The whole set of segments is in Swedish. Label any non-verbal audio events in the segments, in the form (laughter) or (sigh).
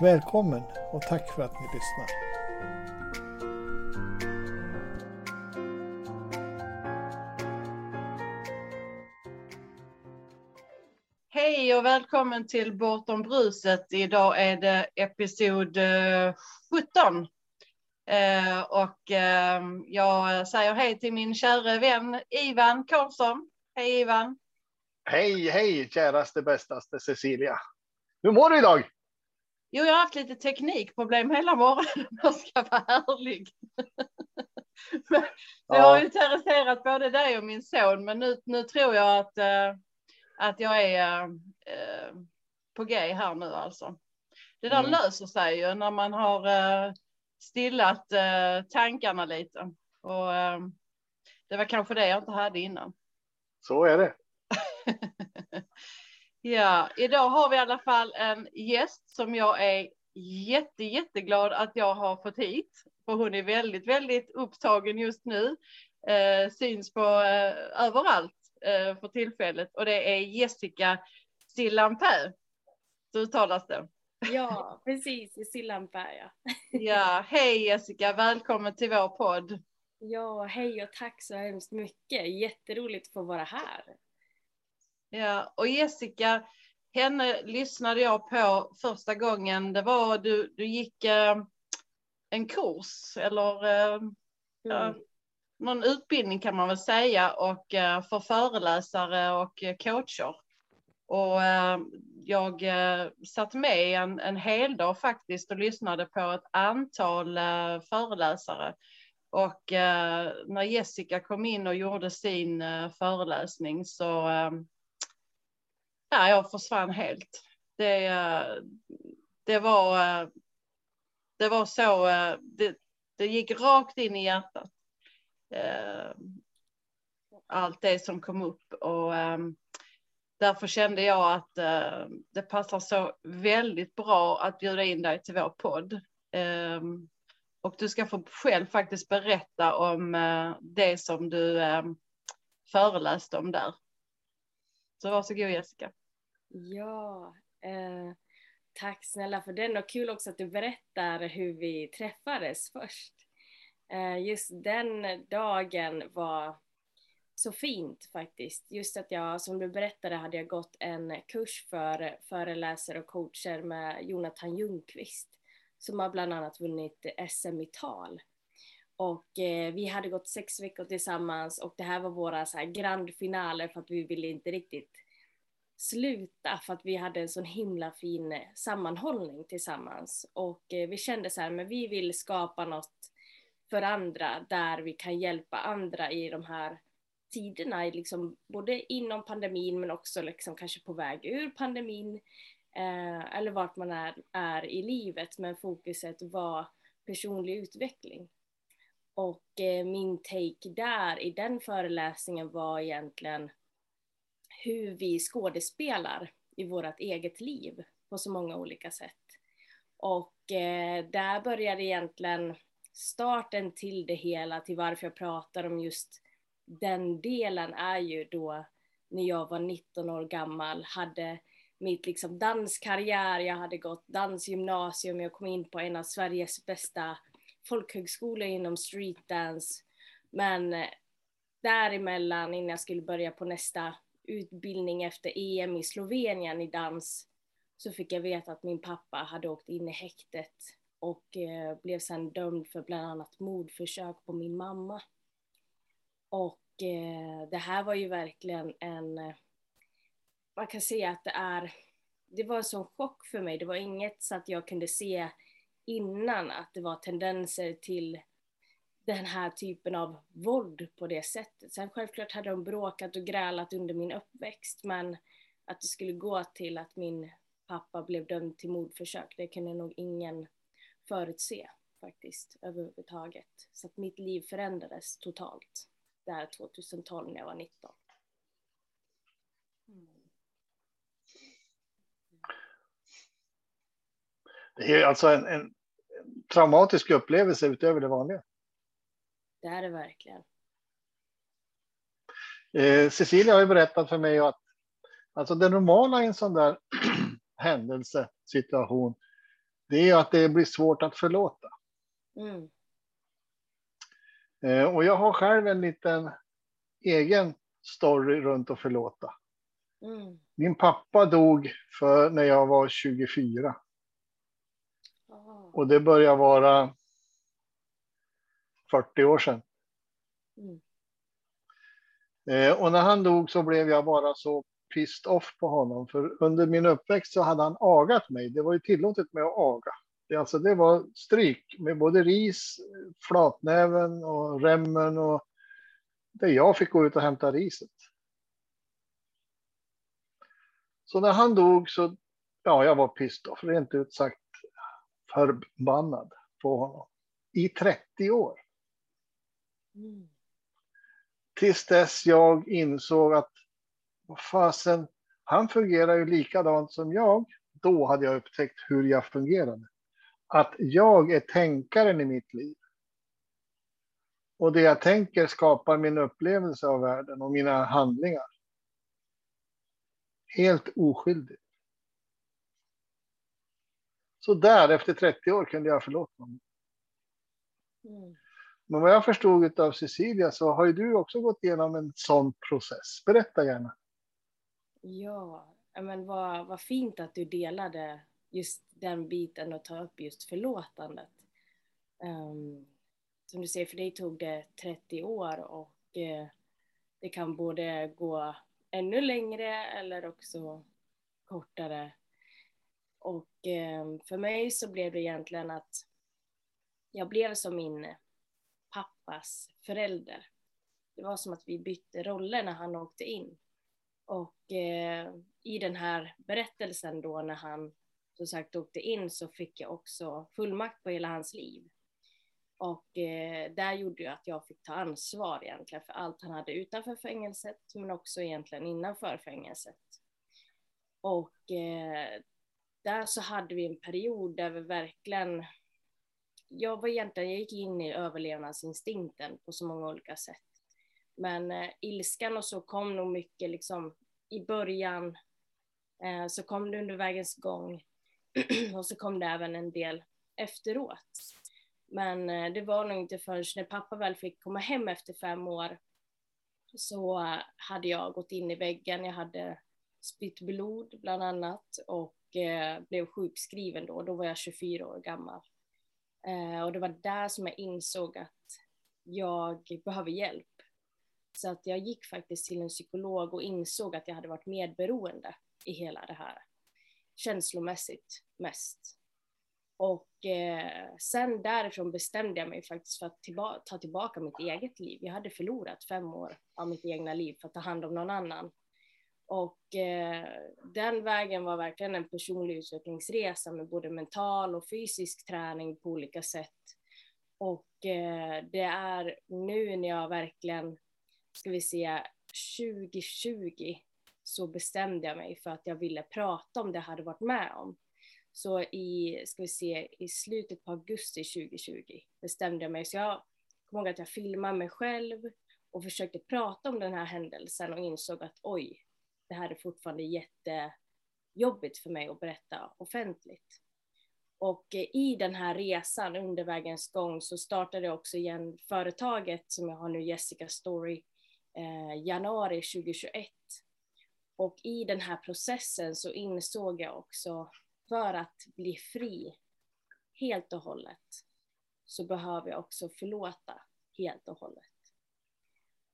Välkommen och tack för att ni lyssnar. Hej och välkommen till Bortom bruset. Idag är det episod 17. Eh, och ehm, jag säger hej till min kära vän Ivan Karlsson. Hej Ivan! Hej, hej käraste bästaste Cecilia! Hur mår du idag? Jo, jag har haft lite teknikproblem hela morgonen, (laughs) jag ska vara ärlig. (laughs) men, ja. Jag har ju terroriserat både dig och min son, men nu, nu tror jag att, uh, att jag är uh, på G här nu alltså. Det där mm. löser sig ju när man har uh, stillat tankarna lite. Och det var kanske det jag inte hade innan. Så är det. (laughs) Ja, idag har vi i alla fall en gäst som jag är jätte, jätteglad att jag har fått hit. För hon är väldigt, väldigt upptagen just nu. Eh, syns på eh, överallt eh, för tillfället och det är Jessica Sillanpää. Så uttalas det. Ja, precis. Sillanpää, ja. (laughs) ja, hej Jessica, välkommen till vår podd. Ja, hej och tack så hemskt mycket. Jätteroligt att få vara här. Ja, och Jessica, henne lyssnade jag på första gången. Det var du, du gick eh, en kurs eller eh, mm. någon utbildning kan man väl säga och eh, för föreläsare och coacher. Och eh, jag eh, satt med en, en hel dag faktiskt och lyssnade på ett antal eh, föreläsare. Och eh, när Jessica kom in och gjorde sin eh, föreläsning så ja, jag försvann helt. Det, eh, det var, eh, det var så, eh, det, det gick rakt in i hjärtat. Allt det som kom upp och därför kände jag att det passar så väldigt bra att bjuda in dig till vår podd. Och du ska få själv faktiskt berätta om det som du föreläste om där. Så varsågod Jessica. Ja, eh, tack snälla för den och kul också att du berättar hur vi träffades först. Eh, just den dagen var så fint faktiskt. Just att jag, som du berättade, hade jag gått en kurs för föreläsare och coacher med Jonathan Ljungqvist som har bland annat vunnit SM i tal. Och eh, vi hade gått sex veckor tillsammans och det här var våra så här grandfinaler för att vi ville inte riktigt sluta för att vi hade en sån himla fin eh, sammanhållning tillsammans. Och eh, vi kände så här, men vi vill skapa något för andra där vi kan hjälpa andra i de här tiderna, liksom, både inom pandemin men också liksom kanske på väg ur pandemin eh, eller vart man är, är i livet. Men fokuset var personlig utveckling. Och eh, min take där i den föreläsningen var egentligen hur vi skådespelar i vårt eget liv på så många olika sätt. Och eh, där började egentligen starten till det hela, till varför jag pratar om just den delen är ju då när jag var 19 år gammal, hade mitt liksom danskarriär, jag hade gått dansgymnasium, jag kom in på en av Sveriges bästa folkhögskolor inom streetdance. Men eh, däremellan, innan jag skulle börja på nästa utbildning efter EM i Slovenien i dans så fick jag veta att min pappa hade åkt in i häktet och eh, blev sedan dömd för bland annat mordförsök på min mamma. Och eh, det här var ju verkligen en, eh, man kan säga att det är, det var en sån chock för mig. Det var inget så att jag kunde se innan att det var tendenser till den här typen av våld på det sättet. Sen självklart hade de bråkat och grälat under min uppväxt, men att det skulle gå till att min pappa blev dömd till mordförsök. Det kunde nog ingen förutse faktiskt överhuvudtaget. Så att mitt liv förändrades totalt där 2012 när jag var 19. Det är alltså en, en traumatisk upplevelse utöver det vanliga. Det är det verkligen. Eh, Cecilia har ju berättat för mig att alltså det normala i en sån där (clears throat) händelsesituation, det är att det blir svårt att förlåta. Mm. Eh, och jag har själv en liten egen story runt att förlåta. Mm. Min pappa dog för när jag var 24 Ah. Och det börjar vara 40 år sedan. Mm. Eh, och när han dog så blev jag bara så pissed off på honom. För under min uppväxt så hade han agat mig. Det var ju tillåtet med att aga. Det, alltså, det var stryk med både ris, flatnäven och remmen och där jag fick gå ut och hämta riset. Så när han dog så, ja, jag var pissed off, rent ut sagt förbannad på honom. I 30 år. Mm. Tills dess jag insåg att fasen, han fungerar ju likadant som jag. Då hade jag upptäckt hur jag fungerade. Att jag är tänkaren i mitt liv. Och det jag tänker skapar min upplevelse av världen och mina handlingar. Helt oskyldigt. Så där, efter 30 år, kunde jag förlåta honom. Mm. Men vad jag förstod av Cecilia så har ju du också gått igenom en sån process. Berätta gärna. Ja, men vad, vad fint att du delade just den biten och ta upp just förlåtandet. Ehm, som du säger, för dig tog det 30 år och eh, det kan både gå ännu längre eller också kortare. Och ehm, för mig så blev det egentligen att jag blev som min pappas förälder. Det var som att vi bytte roller när han åkte in. Och eh, i den här berättelsen då när han som sagt åkte in så fick jag också fullmakt på hela hans liv. Och eh, där gjorde ju att jag fick ta ansvar egentligen för allt han hade utanför fängelset men också egentligen innanför fängelset. Och eh, där så hade vi en period där vi verkligen jag var egentligen, jag gick in i överlevnadsinstinkten på så många olika sätt. Men eh, ilskan och så kom nog mycket liksom i början, eh, så kom det under vägens gång (clears throat) och så kom det även en del efteråt. Men eh, det var nog inte förrän när pappa väl fick komma hem efter fem år så eh, hade jag gått in i väggen, jag hade spytt blod bland annat och Eh, blev sjukskriven då, då var jag 24 år gammal. Eh, och det var där som jag insåg att jag behöver hjälp. Så att jag gick faktiskt till en psykolog och insåg att jag hade varit medberoende i hela det här. Känslomässigt mest. Och eh, sen därifrån bestämde jag mig faktiskt för att tillba ta tillbaka mitt eget liv. Jag hade förlorat fem år av mitt egna liv för att ta hand om någon annan. Och eh, den vägen var verkligen en personlig utvecklingsresa med både mental och fysisk träning på olika sätt. Och eh, det är nu när jag verkligen, ska vi säga 2020 så bestämde jag mig för att jag ville prata om det jag hade varit med om. Så i, ska vi se, i slutet på augusti 2020 bestämde jag mig. Så jag kommer ihåg att jag filmade mig själv och försökte prata om den här händelsen och insåg att oj, det här är fortfarande jättejobbigt för mig att berätta offentligt. Och eh, i den här resan under vägens gång så startade jag också igen företaget som jag har nu, Jessica Story, eh, januari 2021. Och i den här processen så insåg jag också för att bli fri helt och hållet så behöver jag också förlåta helt och hållet.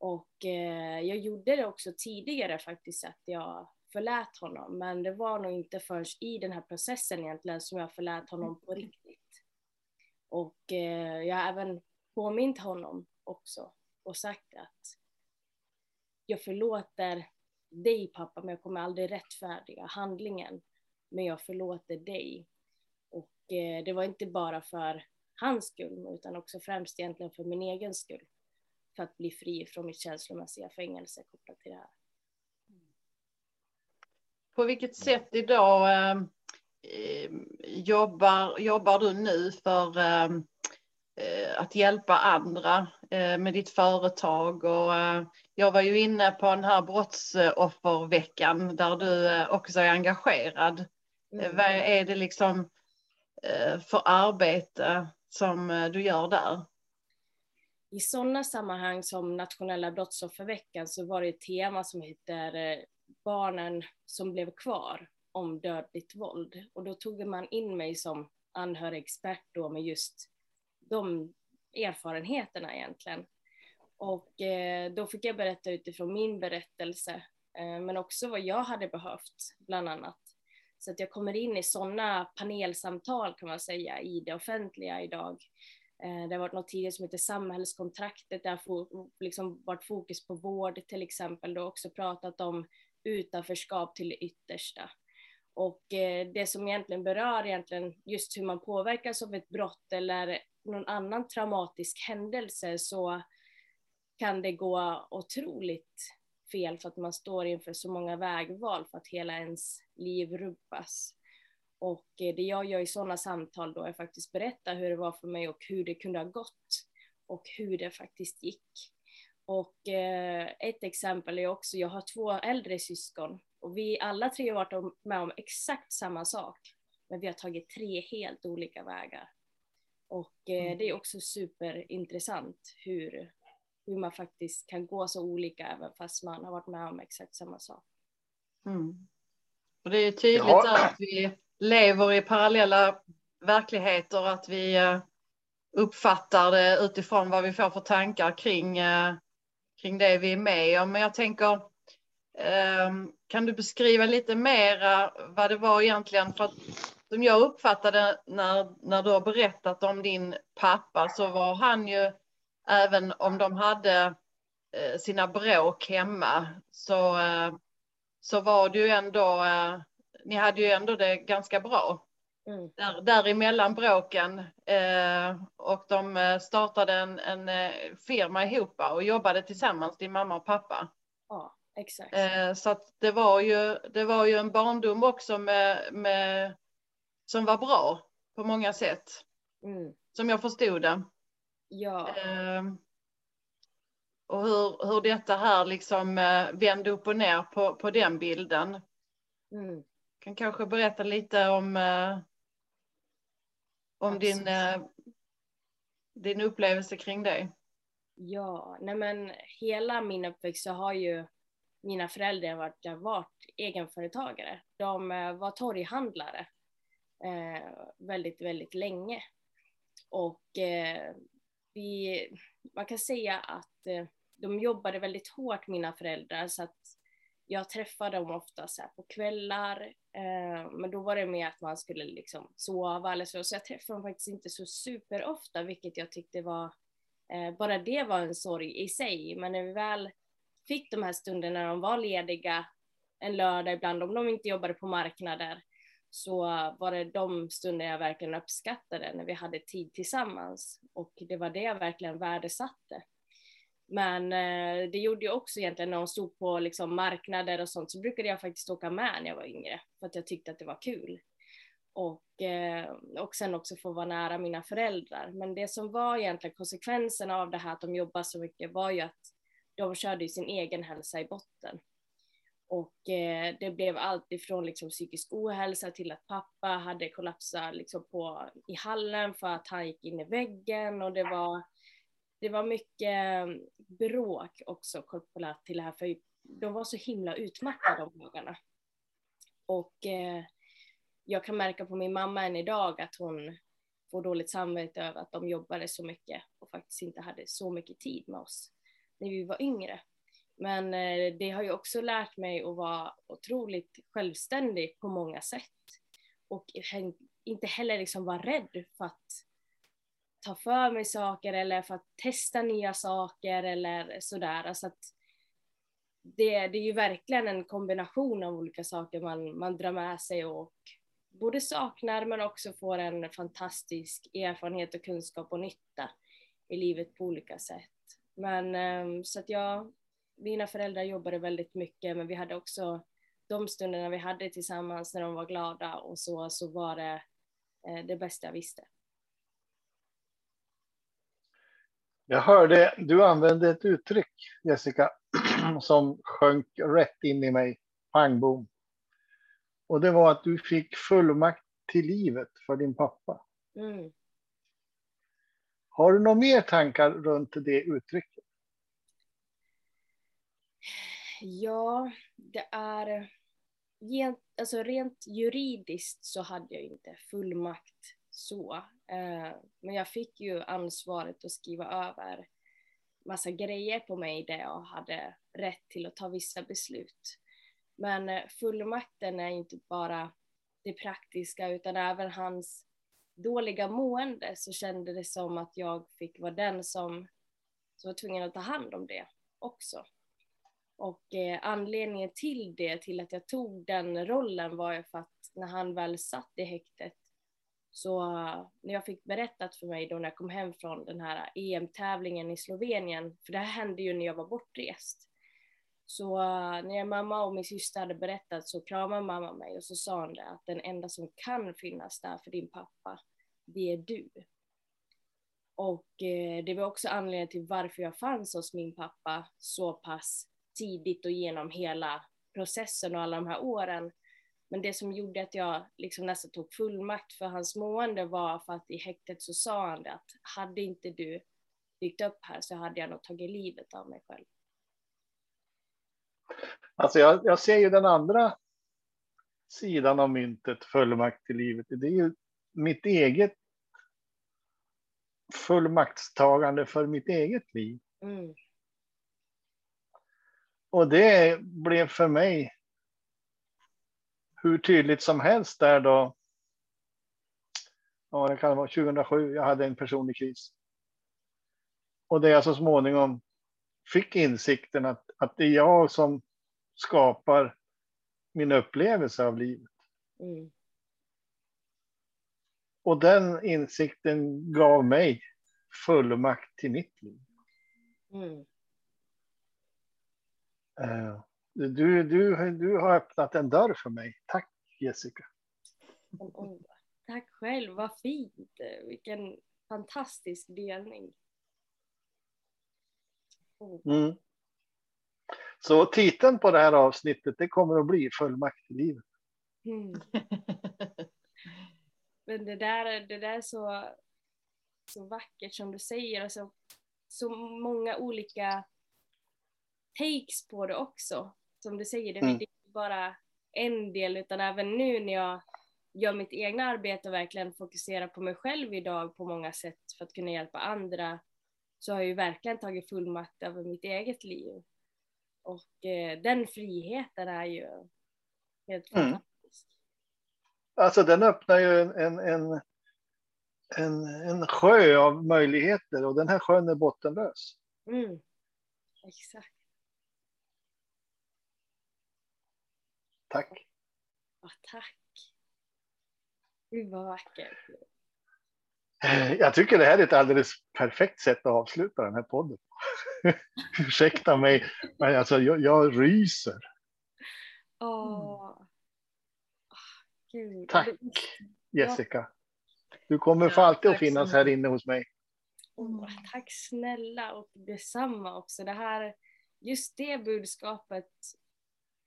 Och eh, jag gjorde det också tidigare faktiskt, att jag förlät honom. Men det var nog inte förrän i den här processen egentligen som jag förlät honom på riktigt. Och eh, jag har även påmint honom också och sagt att jag förlåter dig pappa, men jag kommer aldrig rättfärdiga handlingen. men jag förlåter dig. Och eh, det var inte bara för hans skull, utan också främst egentligen för min egen skull. För att bli fri från mitt känslomässiga fängelse kopplat till det här. På vilket sätt idag eh, eh, jobbar, jobbar du nu för eh, eh att hjälpa andra eh, med ditt företag? Och, eh, jag var ju inne på den här brottsofferveckan där du också är engagerad. Mm. Vad är det liksom för arbete som du gör där? I sådana sammanhang som nationella brottsofferveckan så var det ett tema som heter eh, barnen som blev kvar om dödligt våld. Och då tog man in mig som anhörigexpert då med just de erfarenheterna egentligen. Och eh, då fick jag berätta utifrån min berättelse, eh, men också vad jag hade behövt, bland annat. Så att jag kommer in i sådana panelsamtal kan man säga i det offentliga idag. Eh, det har varit något tidigare som heter samhällskontraktet, där har liksom varit fokus på vård till exempel, och också pratat om utanförskap till det yttersta. Och eh, det som egentligen berör egentligen just hur man påverkas av ett brott eller någon annan traumatisk händelse så kan det gå otroligt fel för att man står inför så många vägval för att hela ens liv rubbas. Och eh, det jag gör i sådana samtal då är faktiskt berätta hur det var för mig och hur det kunde ha gått och hur det faktiskt gick. Och eh, ett exempel är också, jag har två äldre syskon och vi alla tre har varit med om exakt samma sak. Men vi har tagit tre helt olika vägar. Och eh, mm. det är också superintressant hur, hur man faktiskt kan gå så olika även fast man har varit med om exakt samma sak. Mm. Och det är tydligt ja. att vi lever i parallella verkligheter, att vi eh, uppfattar det utifrån vad vi får för tankar kring eh, kring det vi är med om. Men jag tänker, ehm, kan du beskriva lite mera vad det var egentligen? För att, som jag uppfattade när, när du har berättat om din pappa så var han ju, även om de hade eh, sina bråk hemma, så, så var det ju ändå, ni hade ju ändå det ganska bra. Mm. Där, däremellan bråken eh, och de eh, startade en, en eh, firma ihop och jobbade tillsammans, din mamma och pappa. Ja, exakt. Eh, så att det var ju, det var ju en barndom också med, med, som var bra på många sätt. Mm. Som jag förstod det. Ja. Eh, och hur, hur detta här liksom eh, vände upp och ner på, på den bilden. Mm. Kan kanske berätta lite om om din, eh, din upplevelse kring det. Ja, nej men hela min uppväxt så har ju mina föräldrar varit, varit egenföretagare. De eh, var torghandlare eh, väldigt, väldigt länge. Och eh, vi, man kan säga att eh, de jobbade väldigt hårt, mina föräldrar, så att jag träffade dem ofta så på kvällar, eh, men då var det mer att man skulle liksom sova eller så, så jag träffade dem faktiskt inte så superofta, vilket jag tyckte var, eh, bara det var en sorg i sig, men när vi väl fick de här stunderna när de var lediga en lördag ibland, om de inte jobbade på marknader, så var det de stunder jag verkligen uppskattade när vi hade tid tillsammans. Och det var det jag verkligen värdesatte. Men eh, det gjorde jag också egentligen när hon stod på liksom, marknader och sånt så brukade jag faktiskt åka med när jag var yngre för att jag tyckte att det var kul. Och, eh, och sen också få vara nära mina föräldrar. Men det som var egentligen konsekvenserna av det här att de jobbade så mycket var ju att de körde sin egen hälsa i botten. Och eh, det blev allt ifrån liksom psykisk ohälsa till att pappa hade kollapsat liksom på, i hallen för att han gick in i väggen och det var det var mycket mm, bråk också kopplat till det här, för de var så himla utmattade de dagarna. Och eh, jag kan märka på min mamma än idag att hon får dåligt samvete över att de jobbade så mycket och faktiskt inte hade så mycket tid med oss när vi var yngre. Men eh, det har ju också lärt mig att vara otroligt självständig på många sätt och inte heller liksom vara rädd för att ta för mig saker eller för att testa nya saker eller sådär. Alltså att det, det är ju verkligen en kombination av olika saker man, man drar med sig och både saknar men också får en fantastisk erfarenhet och kunskap och nytta i livet på olika sätt. Men ehm, så att jag, mina föräldrar jobbade väldigt mycket men vi hade också de stunderna vi hade tillsammans när de var glada och så, så var det eh, det bästa jag visste. Jag hörde, du använde ett uttryck Jessica (clears throat) som sjönk rätt in i mig, pang bom. Och det var att du fick fullmakt till livet för din pappa. Mm. Har du några mer tankar runt det uttrycket? Ja, det är alltså rent juridiskt så hade jag inte fullmakt så. Eh, men jag fick ju ansvaret att skriva över massa grejer på mig där jag hade rätt till att ta vissa beslut. Men eh, fullmakten är inte bara det praktiska utan även hans dåliga mående så kände det som att jag fick vara den som, som var tvungen att ta hand om det också. Och eh, anledningen till det, till att jag tog den rollen var ju för att när han väl satt i häktet så eh, när jag fick berättat för mig då när jag kom hem från den här EM-tävlingen i Slovenien, för det här hände ju när jag var bortrest. Så eh, när jag mamma och min syster hade berättat så kramade mamma mig och så sa hon det att den enda som kan finnas där för din pappa, det är du. Och eh, det var också anledningen till varför jag fanns hos min pappa så pass tidigt och genom hela processen och alla de här åren. Men det som gjorde att jag liksom nästan tog fullmakt för hans mående var för att i häktet så sa han det att hade inte du dykt upp här så hade jag nog tagit livet av mig själv. Alltså jag, jag ser ju den andra sidan av myntet, fullmakt till livet. Det är ju mitt eget fullmaktstagande för mitt eget liv. Mm. Och det blev för mig hur tydligt som helst där då. Ja, det kan vara 2007. Jag hade en personlig kris. Och det jag så småningom fick insikten att, att det är jag som skapar min upplevelse av livet. Mm. Och den insikten gav mig fullmakt till mitt liv. Mm. Uh, du, du, du har öppnat en dörr för mig. Tack Jessica. Tack själv, vad fint. Vilken fantastisk delning. Oh. Mm. Så titeln på det här avsnittet det kommer att bli Fullmakt i livet. Mm. Men det där, det där är så, så vackert som du säger. Alltså, så många olika takes på det också. Som du säger, det är mm. inte bara en del utan även nu när jag gör mitt egna arbete och verkligen fokuserar på mig själv idag på många sätt för att kunna hjälpa andra så har jag ju verkligen tagit fullmakt över mitt eget liv. Och eh, den friheten är ju helt mm. fantastisk. Alltså den öppnar ju en, en, en, en, en sjö av möjligheter och den här sjön är bottenlös. Mm. Exakt. Tack. Ja, tack. Gud vad vackert. Eh, jag tycker det här är ett alldeles perfekt sätt att avsluta den här podden. (laughs) Ursäkta mig, men alltså jag, jag ryser. Åh. Gud. Tack Jessica. Du kommer för alltid att finnas här inne hos mig. Oh, tack snälla och detsamma också. Det här, just det budskapet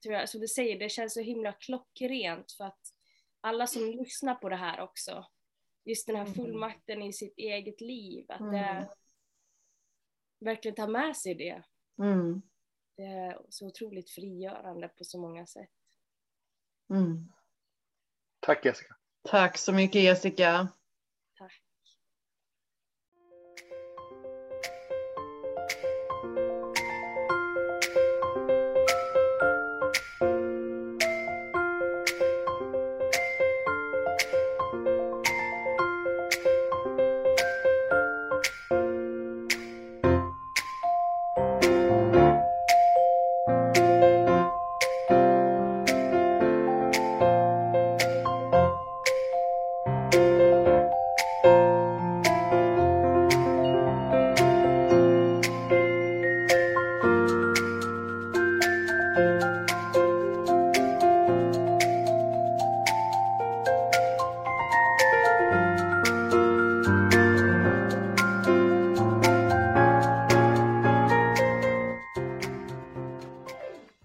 tror jag, som du säger, det känns så himla klockrent för att alla som lyssnar på det här också, just den här mm. fullmakten i sitt eget liv, att det mm. verkligen tar med sig det. Mm. Det är så otroligt frigörande på så många sätt. Mm. Tack Jessica. Tack så mycket Jessica.